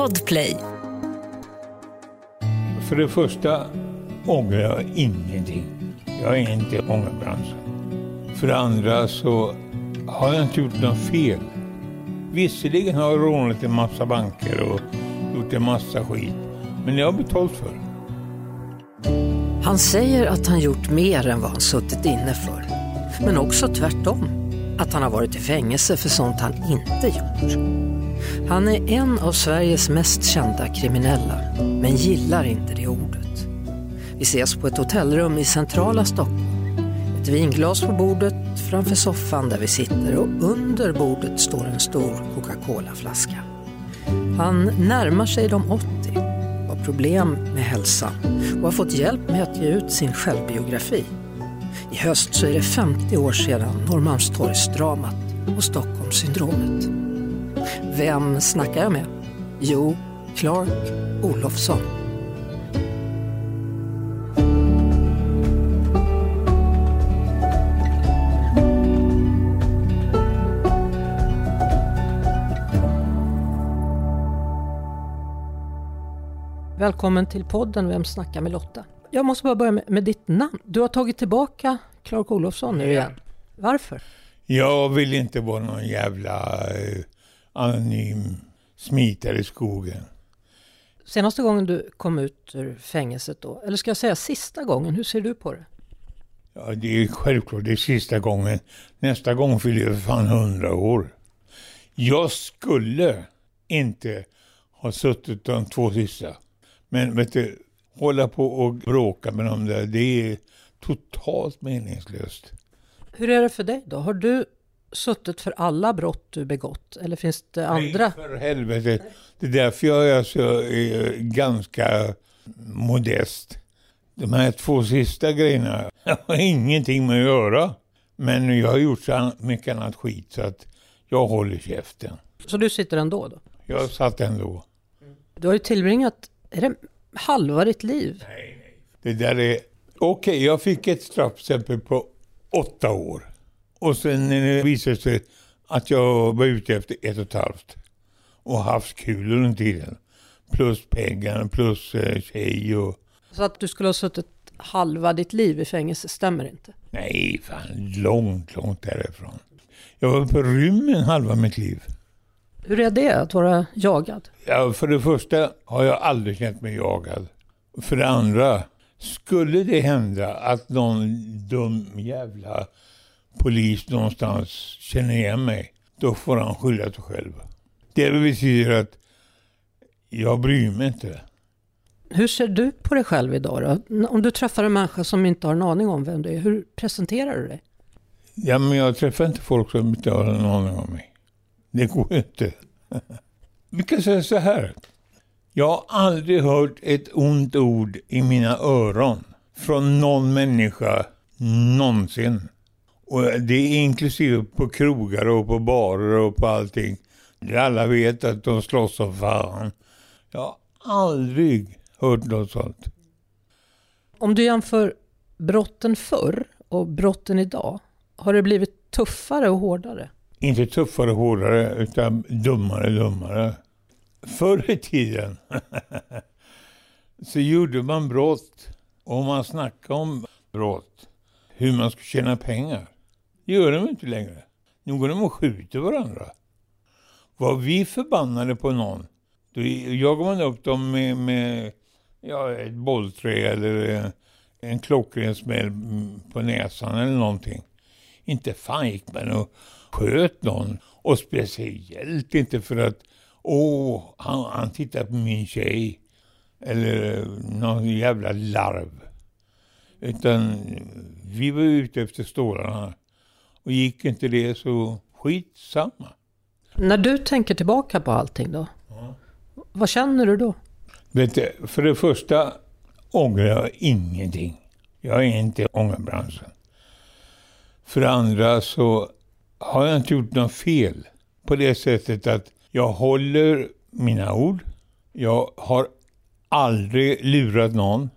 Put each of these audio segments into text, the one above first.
Podplay. För det första ångrar jag ingenting. Jag är inte i ångerbranschen. För det andra så har jag inte gjort något fel. Visserligen har jag rånat en massa banker och gjort en massa skit. Men jag har betalt för det. Han säger att han gjort mer än vad han suttit inne för. Men också tvärtom. Att han har varit i fängelse för sånt han inte gjort. Han är en av Sveriges mest kända kriminella, men gillar inte det ordet. Vi ses på ett hotellrum i centrala Stockholm. Ett vinglas på bordet framför soffan där vi sitter och under bordet står en stor Coca-Cola-flaska. Han närmar sig de 80, har problem med hälsan och har fått hjälp med att ge ut sin självbiografi. I höst så är det 50 år sedan Norrmalmstorgsdramat och Stockholmssyndromet. Vem snackar jag med? Jo, Clark Olofsson. Välkommen till podden Vem snackar med Lotta? Jag måste bara börja med, med ditt namn. Du har tagit tillbaka Clark Olofsson nu igen. Varför? Jag vill inte vara någon jävla eh, anonym smitare i skogen. Senaste gången du kom ut ur fängelset då, eller ska jag säga sista gången, hur ser du på det? Ja, det är självklart det är sista gången. Nästa gång fyller jag för fan hundra år. Jag skulle inte ha suttit de två sista. Men vet du, hålla på och bråka med dem där, det är totalt meningslöst. Hur är det för dig då? Har du suttit för alla brott du begått? Eller finns det andra? Nej, för helvete. Det är därför jag är så eh, ganska modest. De här två sista grejerna har ingenting med att göra. Men jag har gjort så mycket annat skit så att jag håller käften. Så du sitter ändå då? Jag satt ändå. Du har ju tillbringat, är det halva ditt liv? Nej, nej. Det där är... Okej, okay, jag fick ett straffexempel på åtta år. Och sen visade det sig att jag var ute efter ett och ett halvt. Och haft kul under tiden. Plus pengar, plus eh, tjej och... Så att du skulle ha suttit halva ditt liv i fängelse stämmer inte? Nej, fan långt, långt därifrån. Jag var på rymmen halva mitt liv. Hur är det att vara jagad? Ja, för det första har jag aldrig känt mig jagad. För det andra, skulle det hända att någon dum jävla polis någonstans känner igen mig, då får han skylla sig själv. Det betyder att jag bryr mig inte. Hur ser du på dig själv idag då? Om du träffar en människa som inte har en aning om vem du är, hur presenterar du dig? Ja, men jag träffar inte folk som inte har en aning om mig. Det går inte. Vi kan säga så här. Jag har aldrig hört ett ont ord i mina öron från någon människa någonsin. Och det är inklusive på krogar och på barer och på allting. Alla vet att de slåss som fan. Jag har aldrig hört något sånt. Om du jämför brotten förr och brotten idag, har det blivit tuffare och hårdare? Inte tuffare och hårdare, utan dummare och dummare. Förr i tiden så gjorde man brott och man snackade om brott, hur man skulle tjäna pengar. Det gör de inte längre. Nu går de och skjuter varandra. Var vi förbannade på någon, då jagar man upp dem med, med ja, ett bollträ eller eh, en klockren smäll på näsan eller någonting. Inte fan gick man och sköt någon. Och speciellt inte för att, åh, han, han tittar på min tjej. Eller eh, någon jävla larv. Utan vi var ute efter stålarna. Och gick inte det så skitsamma. När du tänker tillbaka på allting då? Ja. Vad känner du då? Vet du, för det första ångrar jag ingenting. Jag är inte i ångerbranschen. För det andra så har jag inte gjort något fel. På det sättet att jag håller mina ord. Jag har aldrig lurat någon.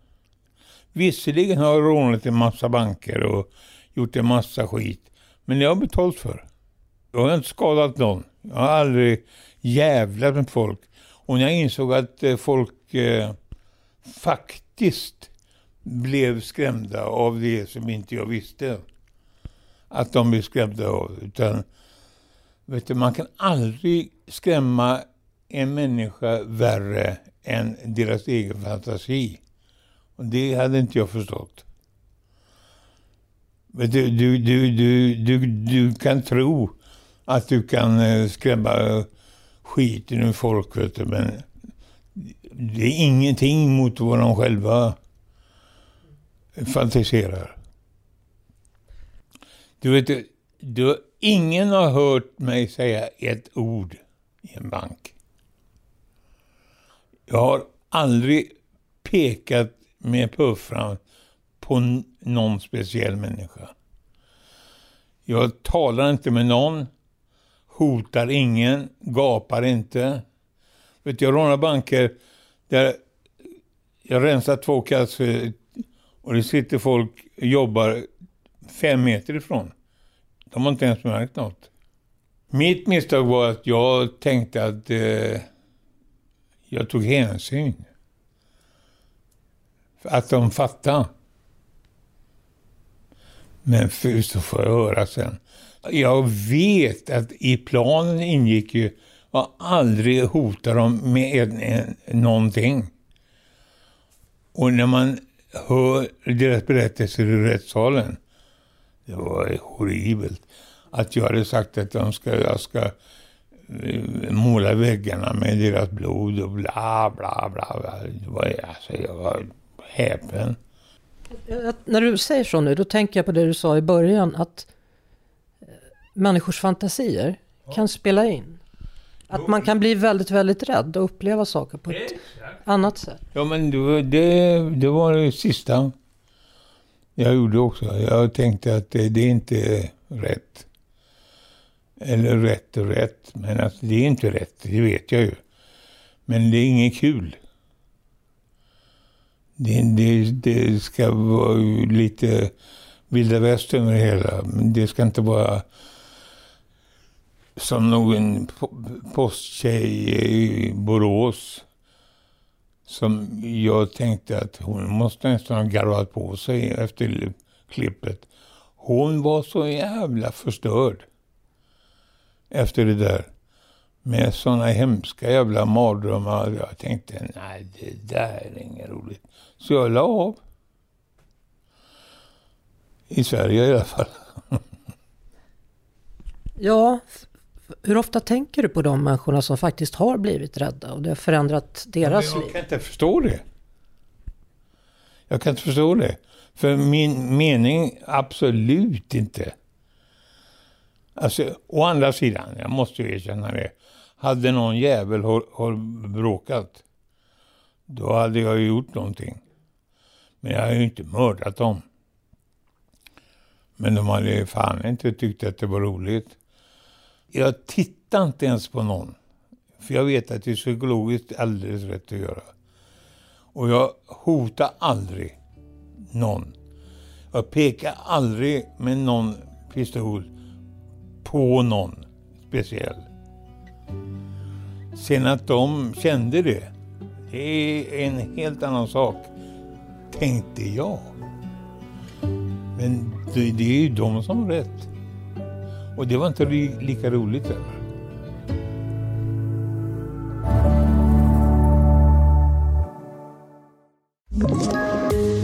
Visserligen har jag rånat en massa banker och gjort en massa skit. Men jag har betalt för. Jag har inte skadat någon. Jag har aldrig jävlat med folk. Och när jag insåg att eh, folk eh, faktiskt blev skrämda av det som inte jag visste att de blev skrämda av. Utan, vet du, man kan aldrig skrämma en människa värre än deras egen fantasi. Och det hade inte jag förstått. Du, du, du, du, du, du kan tro att du kan eh, skrämma skiten ur folk, vet du, men det är ingenting mot vad de själva fantiserar. Du vet, du, ingen har hört mig säga ett ord i en bank. Jag har aldrig pekat med puffran på någon speciell människa. Jag talar inte med någon, hotar ingen, gapar inte. Vet jag rånar banker där jag rensar två kassor och det sitter folk och jobbar fem meter ifrån. De har inte ens märkt något. Mitt misstag var att jag tänkte att eh, jag tog hänsyn. Att de fattade. Men för, så får jag höra sen. Jag vet att i planen ingick ju att aldrig hota dem med en, en, någonting. Och när man hör deras berättelser i rättssalen, det var horribelt. Att jag hade sagt att de ska, jag ska eh, måla väggarna med deras blod och bla bla bla. Det var, alltså, jag var häpen. När du säger så nu, då tänker jag på det du sa i början, att eh, människors fantasier ja. kan spela in. Att man kan bli väldigt, väldigt rädd och uppleva saker på ett annat sätt. Ja, men det, det, det var det sista jag gjorde också. Jag tänkte att det, det är inte rätt. Eller rätt och rätt, men att det är inte rätt, det vet jag ju. Men det är inget kul. Det, det, det ska vara lite vilda västern över det hela. Men det ska inte vara som någon posttjej i Borås som jag tänkte att hon måste nästan ha garvat på sig efter klippet. Hon var så jävla förstörd efter det där. Med sådana hemska jävla mardrömmar. Jag tänkte, nej det där är inget roligt. Så jag la av. I Sverige i alla fall. ja, hur ofta tänker du på de människorna som faktiskt har blivit rädda och det har förändrat deras jag liv? Jag kan inte förstå det. Jag kan inte förstå det. För min mening, absolut inte. Alltså, å andra sidan, jag måste ju erkänna det. Hade någon jävel har, har bråkat, då hade jag gjort någonting. Men jag har ju inte mördat dem. Men de hade fan inte tyckt att det var roligt. Jag tittar inte ens på någon. För jag vet att det är psykologiskt alldeles rätt att göra. Och jag hotar aldrig någon. Jag pekar aldrig med någon pistol på någon speciell. Sen att de kände det, det är en helt annan sak, tänkte jag. Men det, det är ju de som har rätt. Och det var inte lika roligt heller.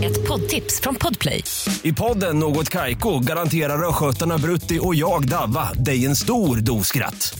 Ett poddtips från Podplay. I podden Något Kaiko garanterar östgötarna Brutti och jag, Davva, dig en stor dos skratt.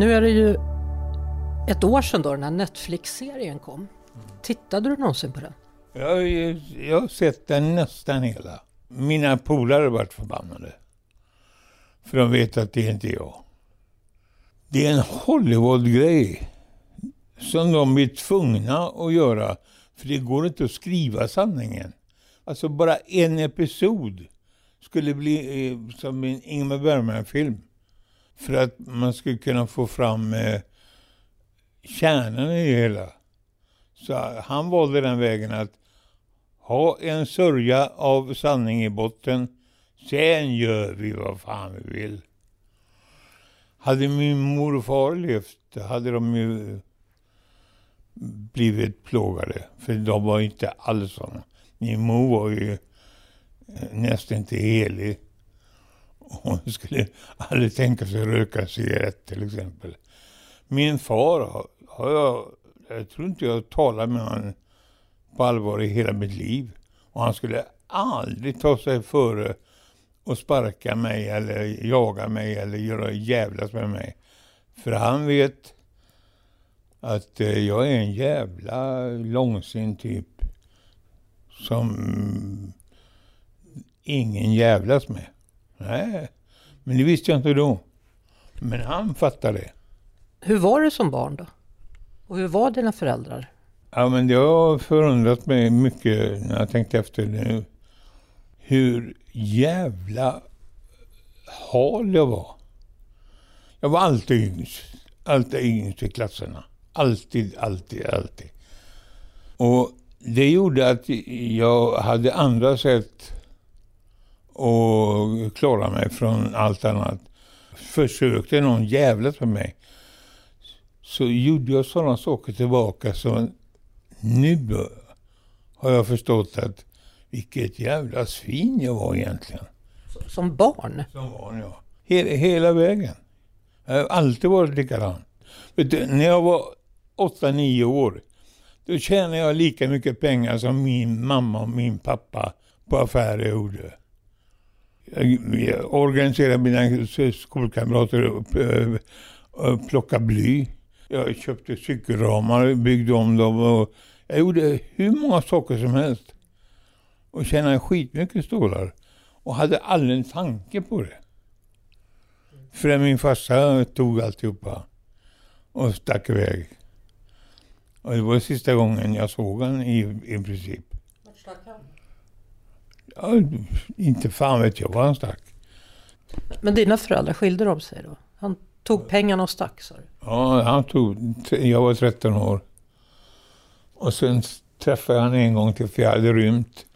Nu är det ju ett år sedan då den här Netflix-serien kom. Tittade du någonsin på den? Jag, jag har sett den nästan hela. Mina polare har varit förbannade. För de vet att det är inte jag. Det är en Hollywood-grej. som de blir tvungna att göra. För det går inte att skriva sanningen. Alltså bara en episod skulle bli eh, som en Ingmar Bergman-film. För att man skulle kunna få fram eh, kärnan i det hela. Så han valde den vägen att ha en sörja av sanning i botten. Sen gör vi vad fan vi vill. Hade min mor och far levt hade de ju blivit plågade. För de var inte alls sådana. Min mor var ju eh, nästan inte helig. Hon skulle aldrig tänka sig att röka cigarett till exempel. Min far har, jag, jag tror inte jag talat med honom på allvar i hela mitt liv. Och han skulle aldrig ta sig före och sparka mig eller jaga mig eller göra jävlas med mig. För han vet att eh, jag är en jävla långsint typ som ingen jävlas med. Nej, men det visste jag inte då. Men han fattade det. Hur var du som barn då? Och hur var dina föräldrar? Ja, men det har förundrat mig mycket när jag tänkte efter nu. Hur jävla hal jag var. Jag var alltid yngst. Alltid yngst i klasserna. Alltid, alltid, alltid. Och det gjorde att jag hade andra sätt att klara mig från allt annat. Försökte någon jävlas med mig så gjorde jag sådana saker tillbaka som nu har jag förstått att vilket jävla svin jag var egentligen. Som barn? Som barn, ja. Hela, hela vägen. Jag har alltid varit likadan. Du, när jag var 8-9 år, då tjänade jag lika mycket pengar som min mamma och min pappa på affärer gjorde. Jag, organiserade mina skolkamrater att eh, eh, plocka bly. Jag köpte cykelramar, byggde om dem och jag gjorde hur många saker som helst. Och tjänade skitmycket stålar. Och hade aldrig en tanke på det. Förrän min farsa tog alltihopa och stack iväg. Och det var sista gången jag såg honom i, i princip. Vart stack han? Ja, inte fan vet jag var han stack. Men dina föräldrar, skilde de sig då? Han tog pengarna och stack sa du? Ja, han tog, jag var 13 år. Och sen träffade jag honom en gång till för jag hade rymt.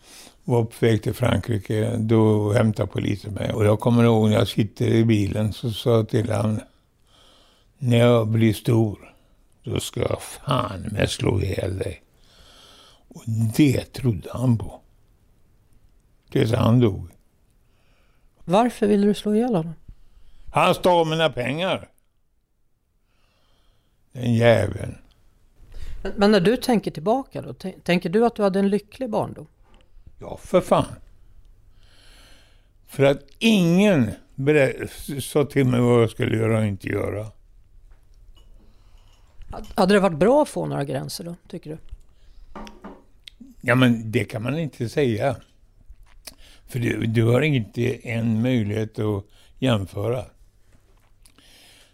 Var på väg till Frankrike. Då hämtade polisen mig. Och jag kommer ihåg när jag sitter i bilen så sa jag till honom. När jag blir stor, då ska jag fan med slå ihjäl dig. Och det trodde han på. Tills han dog. Varför ville du slå ihjäl honom? Han stal mina pengar. Den jäveln. Men, men när du tänker tillbaka då, tän- tänker du att du hade en lycklig barndom? Ja, för fan. För att ingen sa till mig vad jag skulle göra och inte göra. Hade det varit bra att få några gränser då, tycker du? Ja, men det kan man inte säga. För du, du har inte en möjlighet att jämföra.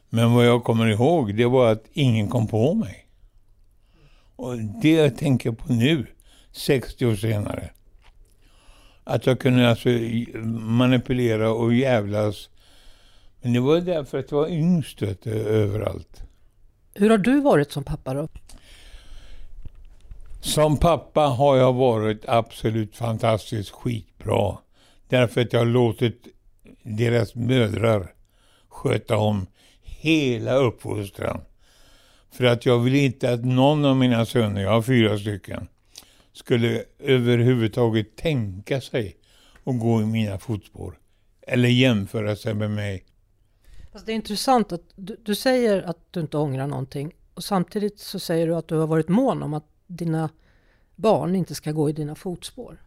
Men vad jag kommer ihåg, det var att ingen kom på mig. Och det jag tänker på nu, 60 år senare. Att jag kunde alltså manipulera och jävlas. Men det var därför att jag var yngst överallt. Hur har du varit som pappa då? Som pappa har jag varit absolut fantastiskt Bra, Därför att jag har låtit deras mödrar sköta om hela uppfostran. För att jag vill inte att någon av mina söner, jag har fyra stycken, skulle överhuvudtaget tänka sig att gå i mina fotspår. Eller jämföra sig med mig. Fast det är intressant att du, du säger att du inte ångrar någonting och samtidigt så säger du att du har varit mån om att dina barn inte ska gå i dina fotspår.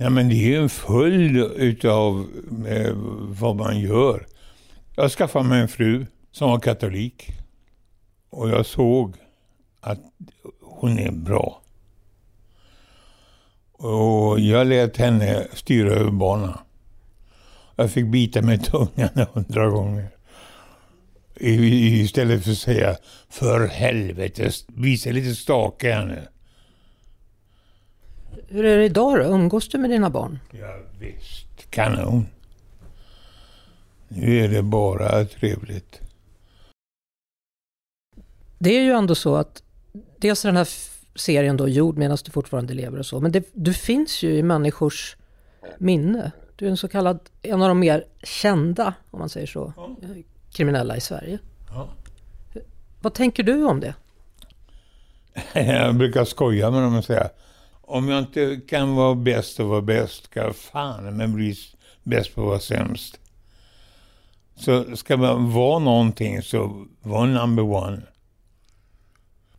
Ja, men det är ju en följd utav eh, vad man gör. Jag skaffade mig en fru som var katolik. Och jag såg att hon är bra. Och jag lät henne styra över barnen. Jag fick bita mig i tungan hundra gånger. I- Istället för att säga för helvete, visa lite stake här nu. Hur är det idag då? Umgås du med dina barn? Ja, visst, kanon. Nu är det bara trevligt. Det är ju ändå så att dels den här serien då gjord medan du fortfarande lever och så, men det, du finns ju i människors minne. Du är en så kallad, en av de mer kända, om man säger så, eh, kriminella i Sverige. Ja. Vad tänker du om det? Jag brukar skoja med dem och säga om jag inte kan vara bäst och vara bäst, ska jag fan men bli bäst på att vara sämst. Så ska man vara någonting så var number one.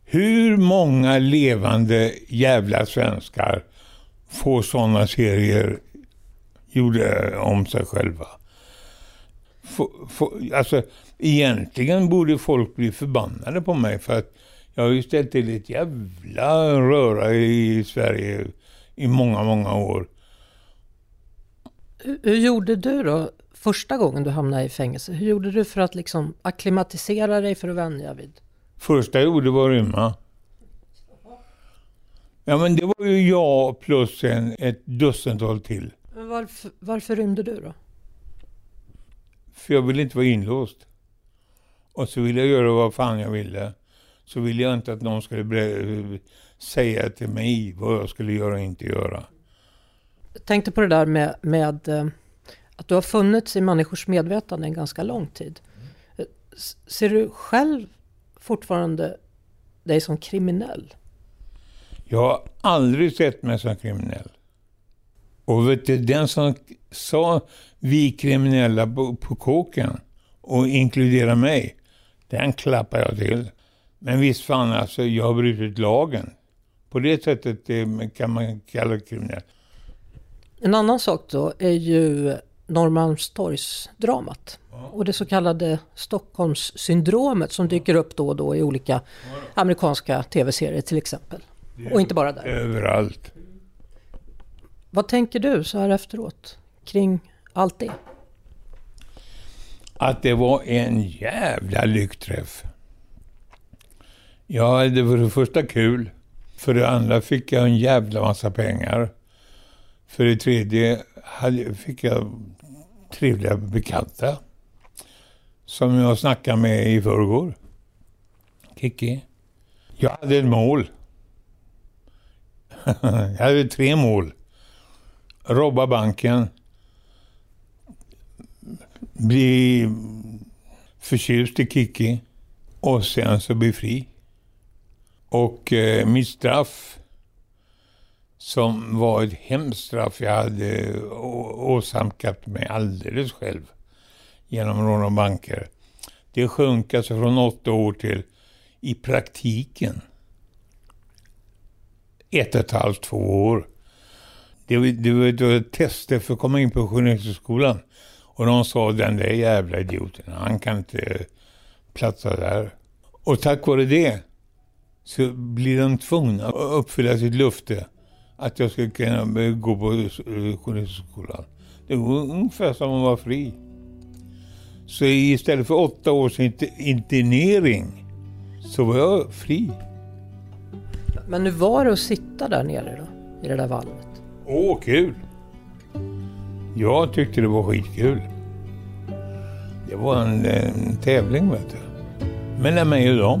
Hur många levande jävla svenskar får sådana serier gjorde om sig själva? F alltså, egentligen borde folk bli förbannade på mig för att jag har ju ställt till ett jävla röra i Sverige i många, många år. Hur, hur gjorde du då första gången du hamnade i fängelse? Hur gjorde du för att liksom akklimatisera dig för att vänja vid? Första jag gjorde var att rymma. Ja men det var ju jag plus en, ett dussintal till. Men varför, varför rymde du då? För jag ville inte vara inlåst. Och så ville jag göra vad fan jag ville. Så ville jag inte att någon skulle säga till mig vad jag skulle göra och inte göra. Jag tänkte på det där med, med eh, att du har funnits i människors medvetande en ganska lång tid. Ser du själv fortfarande dig som kriminell? Jag har aldrig sett mig som kriminell. Och vet du, den som sa vi kriminella på, på kåken och inkludera mig, den klappar jag till. Men visst fan alltså, jag har brutit lagen. På det sättet kan man kalla det kriminell. En annan sak då är ju Norrmalmstorgsdramat. Och det så kallade Stockholmssyndromet som dyker upp då och då i olika amerikanska tv-serier till exempel. Och inte bara där. Överallt. Vad tänker du så här efteråt kring allt det? Att det var en jävla lyckträff. Ja, det var det första kul. För det andra fick jag en jävla massa pengar. För det tredje fick jag trevliga bekanta. Som jag snackade med i förrgår. Kiki. Jag hade ett mål. jag hade tre mål. Robba banken. Bli förtjust i Kiki. Och sen så bli fri. Och eh, mitt straff, som var ett hemskt straff jag hade åsamkat mig alldeles själv genom rån av banker. Det sjönk alltså från åtta år till, i praktiken, ett och ett halvt, två år. Det var, det var det var tester för att komma in på Journalisthögskolan. Och de sa den där jävla idioten, han kan inte platsa där. Och tack vare det så blir de tvungna att uppfylla sitt löfte att jag skulle kunna gå på Journalisthögskolan. Det var ungefär som att vara fri. Så istället för åtta års int- internering så var jag fri. Men nu var det att sitta där nere då, i det där valvet? Åh, kul! Jag tyckte det var skitkul. Det var en, en tävling, vet du. Mellan mig och dem.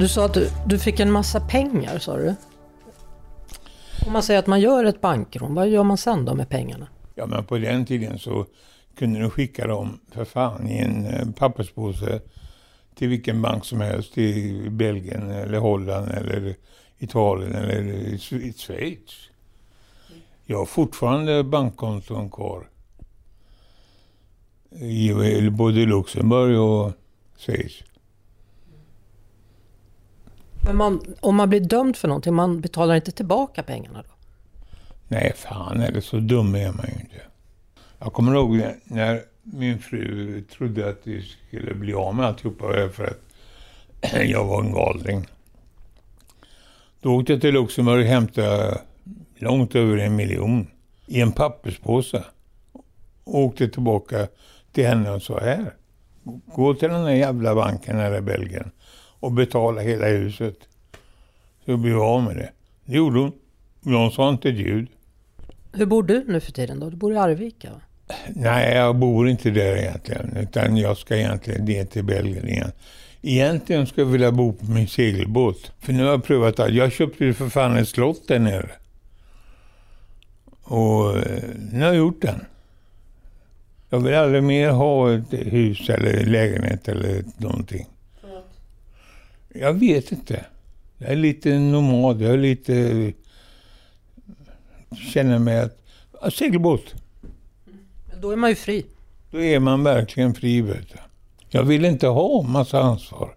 Du sa att du, du fick en massa pengar, sa du? Om man säger att man gör ett bankrån, vad gör man sen då med pengarna? Ja, men på den tiden så kunde du skicka dem för fan i en eh, papperspåse till vilken bank som helst i Belgien eller Holland eller Italien eller i Schweiz. Jag har fortfarande bankkonton kvar. I både Luxemburg och Schweiz. Men man, om man blir dömd för någonting, man betalar inte tillbaka pengarna då? Nej, fan eller så dum är man ju inte. Jag kommer ihåg när min fru trodde att vi skulle bli av med alltihopa för att jag var en galning. Då åkte jag till Luxemburg och hämtade långt över en miljon i en papperspåse. Och åkte tillbaka till henne och sa här. Gå till den där jävla banken här i Belgien och betala hela huset. Så blir vi av med det. Det gjorde hon. Jag sa inte ett ljud. Hur bor du nu för tiden då? Du bor i Arvika? Va? Nej, jag bor inte där egentligen. Utan jag ska egentligen ner till Belgien igen. Egentligen skulle jag vilja bo på min segelbåt. För nu har jag prövat allt. Jag köpte ju för fan ett slott där nere. Och eh, nu har jag gjort den. Jag vill aldrig mer ha ett hus eller lägenhet eller någonting. Jag vet inte. Jag är lite nomad. Jag är lite... Känner mig att... Segelbåt. Då är man ju fri. Då är man verkligen fri, vet du. Jag vill inte ha massa ansvar.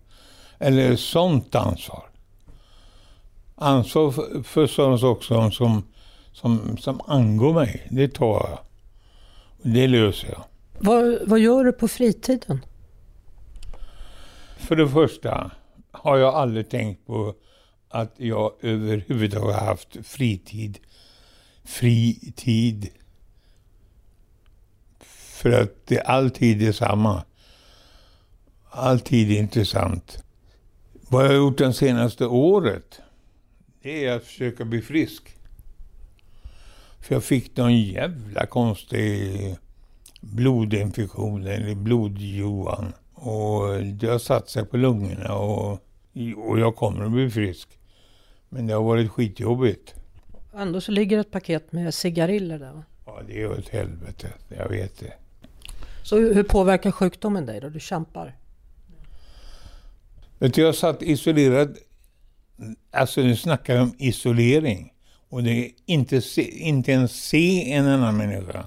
Eller sånt ansvar. Ansvar för, för sådana saker som, som, som angår mig, det tar jag. Det löser jag. Vad, vad gör du på fritiden? För det första har jag aldrig tänkt på att jag överhuvudtaget haft fritid. Fritid. För att det alltid är samma. Alltid intressant. Vad jag har gjort det senaste året, det är att försöka bli frisk. För jag fick någon jävla konstig blodinfektion, eller blodjohan. Och det har satt sig på lungorna och, och jag kommer att bli frisk. Men det har varit skitjobbigt. Ändå så ligger ett paket med cigariller där va? Ja, det är ett helvete. Jag vet det. Så hur påverkar sjukdomen dig då? Du kämpar? Vet du, jag satt isolerad. Alltså nu snackar vi om isolering. Och det är inte, se, inte ens se en annan människa.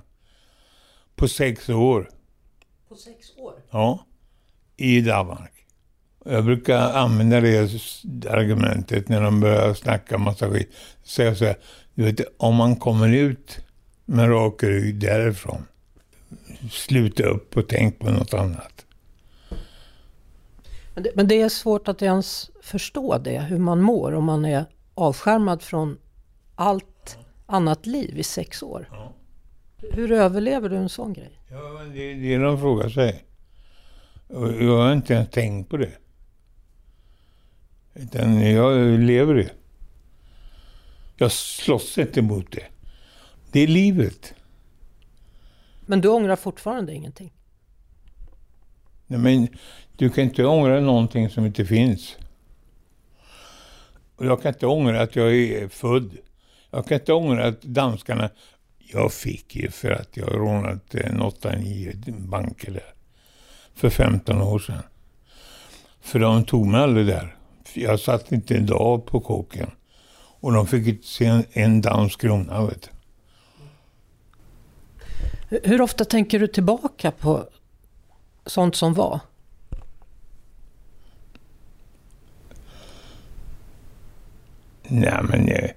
På sex år. På sex år? Ja. I Danmark. Jag brukar använda det argumentet när de börjar snacka massa skit. Säga så här, du vet, om man kommer ut med rak rygg därifrån, sluta upp och tänk på något annat. Men det, men det är svårt att ens förstå det, hur man mår om man är avskärmad från allt annat liv i sex år. Ja. Hur överlever du en sån grej? Ja, det är det de frågar sig. Och jag har inte ens tänkt på det. Utan jag lever det. Jag slåss inte mot det. Det är livet. Men du ångrar fortfarande ingenting? Nej, men du kan inte ångra någonting som inte finns. Och jag kan inte ångra att jag är född. Jag kan inte ångra att danskarna... Jag fick ju för att jag rånat en 8-9 banker där. För 15 år sedan. För de tog mig aldrig där. Jag satt inte en dag på kåken. Och de fick inte se en, en dansk krona, vet du. Hur ofta tänker du tillbaka på sånt som var? Nej, men eh,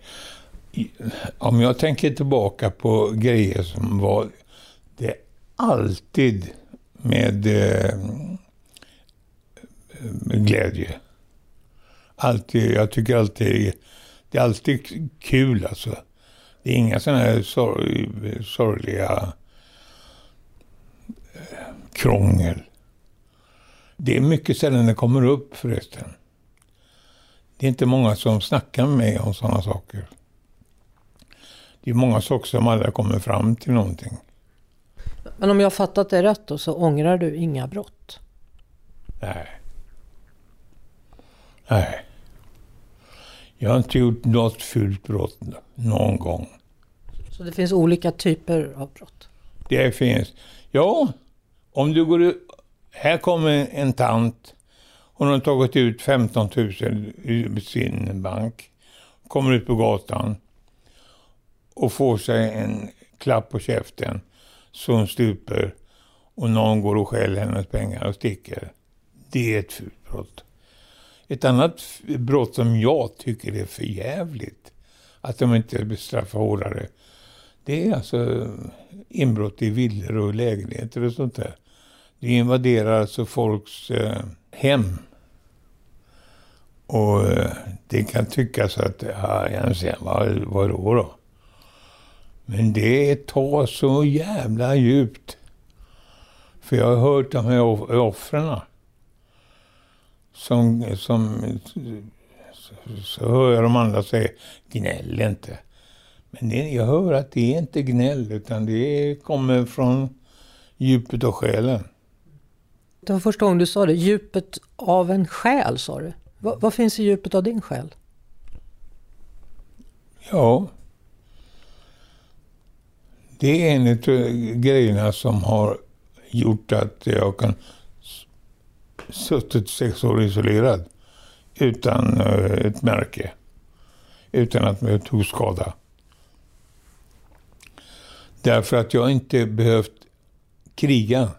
om jag tänker tillbaka på grejer som var, det är alltid med, eh, med glädje. Alltid, jag tycker alltid, det är alltid kul alltså. Det är inga sådana här sorg, sorgliga eh, krångel. Det är mycket sällan det kommer upp förresten. Det är inte många som snackar med mig om sådana saker. Det är många saker som aldrig kommer fram till någonting. Men om jag har fattat det rätt då så ångrar du inga brott? Nej. Nej. Jag har inte gjort något fult brott någon gång. Så det finns olika typer av brott? Det finns. Ja, om du går. Här kommer en tant. Hon har tagit ut 15 000 ur sin bank. Kommer ut på gatan och får sig en klapp på käften så hon stuper och någon går och stjäl hennes pengar och sticker. Det är ett fult brott. Ett annat brott som jag tycker är för jävligt att de inte bestraffar hårdare. Det är alltså inbrott i villor och lägenheter och sånt där. Det invaderar alltså folks eh, hem. Och eh, det kan tyckas att, ja, jag säger, vad, vad då då? Men det tar så jävla djupt. För jag har hört de här offren. Som, som, så hör jag de andra säga, gnäll inte. Men det, jag hör att det är inte gnäll, utan det kommer från djupet av själen. Det var första gången du sa det, djupet av en själ sa du. vad, vad finns i djupet av din själ? Ja, det är en av grejerna som har gjort att jag kan suttit sex år isolerad utan eh, ett märke. Utan att jag tog skada. Därför att jag inte behövt kriga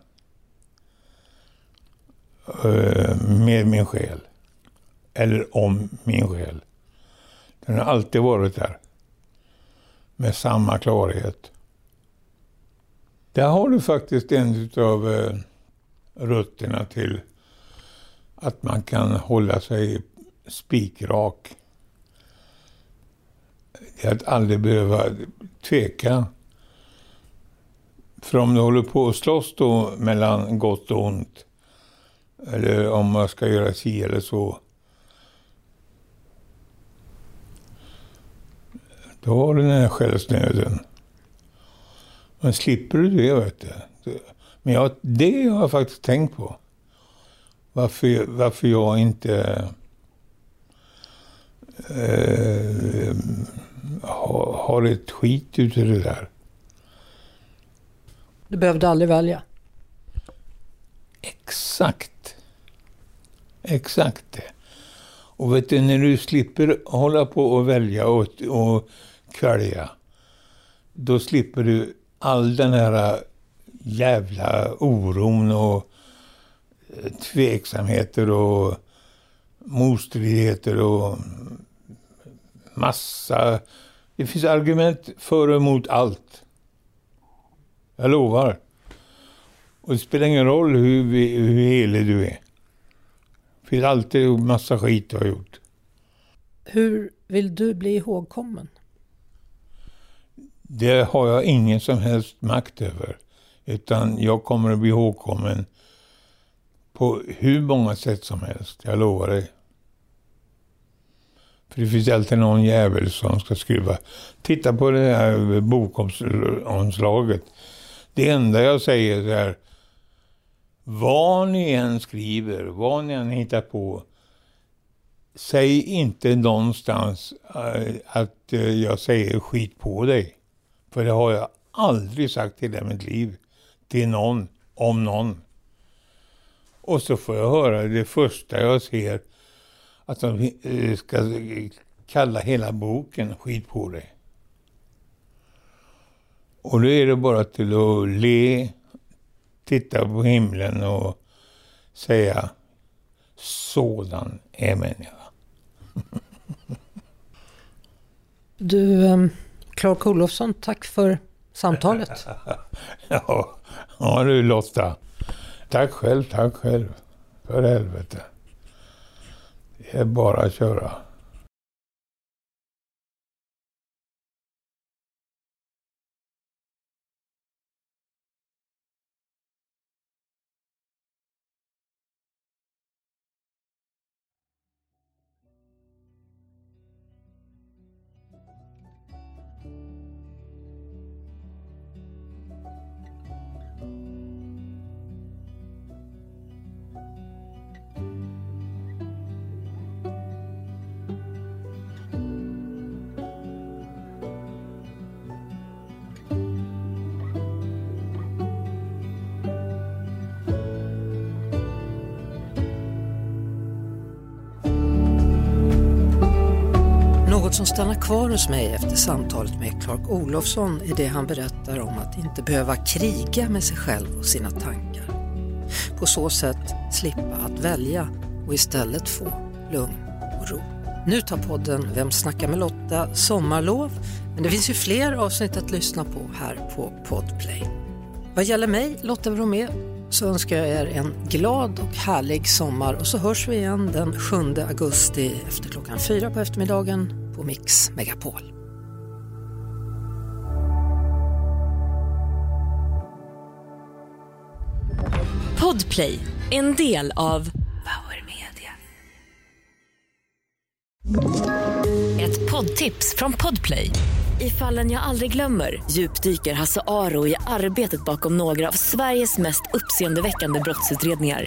eh, med min själ. Eller om min själ. Den har alltid varit där. Med samma klarhet. Där har du faktiskt en av eh, rötterna till att man kan hålla sig spikrak. Det är att aldrig behöva tveka. För om du håller på att slåss då mellan gott och ont, eller om man ska göra si eller så, då har du den här självsnöden. Men slipper du det, vet du. Men jag, det har jag faktiskt tänkt på. Varför, varför jag inte eh, har, har ett skit ute det där. Du behövde aldrig välja? Exakt. Exakt det. Och vet du, när du slipper hålla på och välja och, och kvälja, då slipper du all den här eh, jävla oron och eh, tveksamheter och motstridigheter och massa... Det finns argument för och emot allt. Jag lovar. Och det spelar ingen roll hur, hur helig du är. Det finns alltid massa skit du har gjort. Hur vill du bli ihågkommen? Det har jag ingen som helst makt över. Utan jag kommer att bli ihågkommen på hur många sätt som helst, jag lovar dig. För det finns alltid någon jävel som ska skruva. Titta på det här bokomslaget. Det enda jag säger är här. Vad ni än skriver, vad ni än hittar på. Säg inte någonstans eh, att eh, jag säger skit på dig. För det har jag aldrig sagt i hela mitt liv. Till någon, om någon. Och så får jag höra det första jag ser att de eh, ska kalla hela boken Skit på dig. Och då är det bara till att le, titta på himlen och säga sådan är människa. Du, ehm, Clark Olofsson, tack för samtalet. ja, ja du Lotta. Tack själv, tack själv. För helvete. Det är bara att köra. Stanna kvar hos mig efter samtalet med Clark Olofsson i det han berättar om att inte behöva kriga med sig själv och sina tankar. På så sätt slippa att välja och istället få lugn och ro. Nu tar podden Vem snackar med Lotta sommarlov, men det finns ju fler avsnitt att lyssna på här på Podplay. Vad gäller mig, Lotta Bromé, så önskar jag er en glad och härlig sommar och så hörs vi igen den 7 augusti efter klockan fyra på eftermiddagen på Mix Megapol. Podplay, en del av Power Media. Ett poddtips från Podplay. I fallen jag aldrig glömmer djupdyker Hasse Aro i arbetet bakom några av Sveriges mest uppseendeväckande brottsutredningar.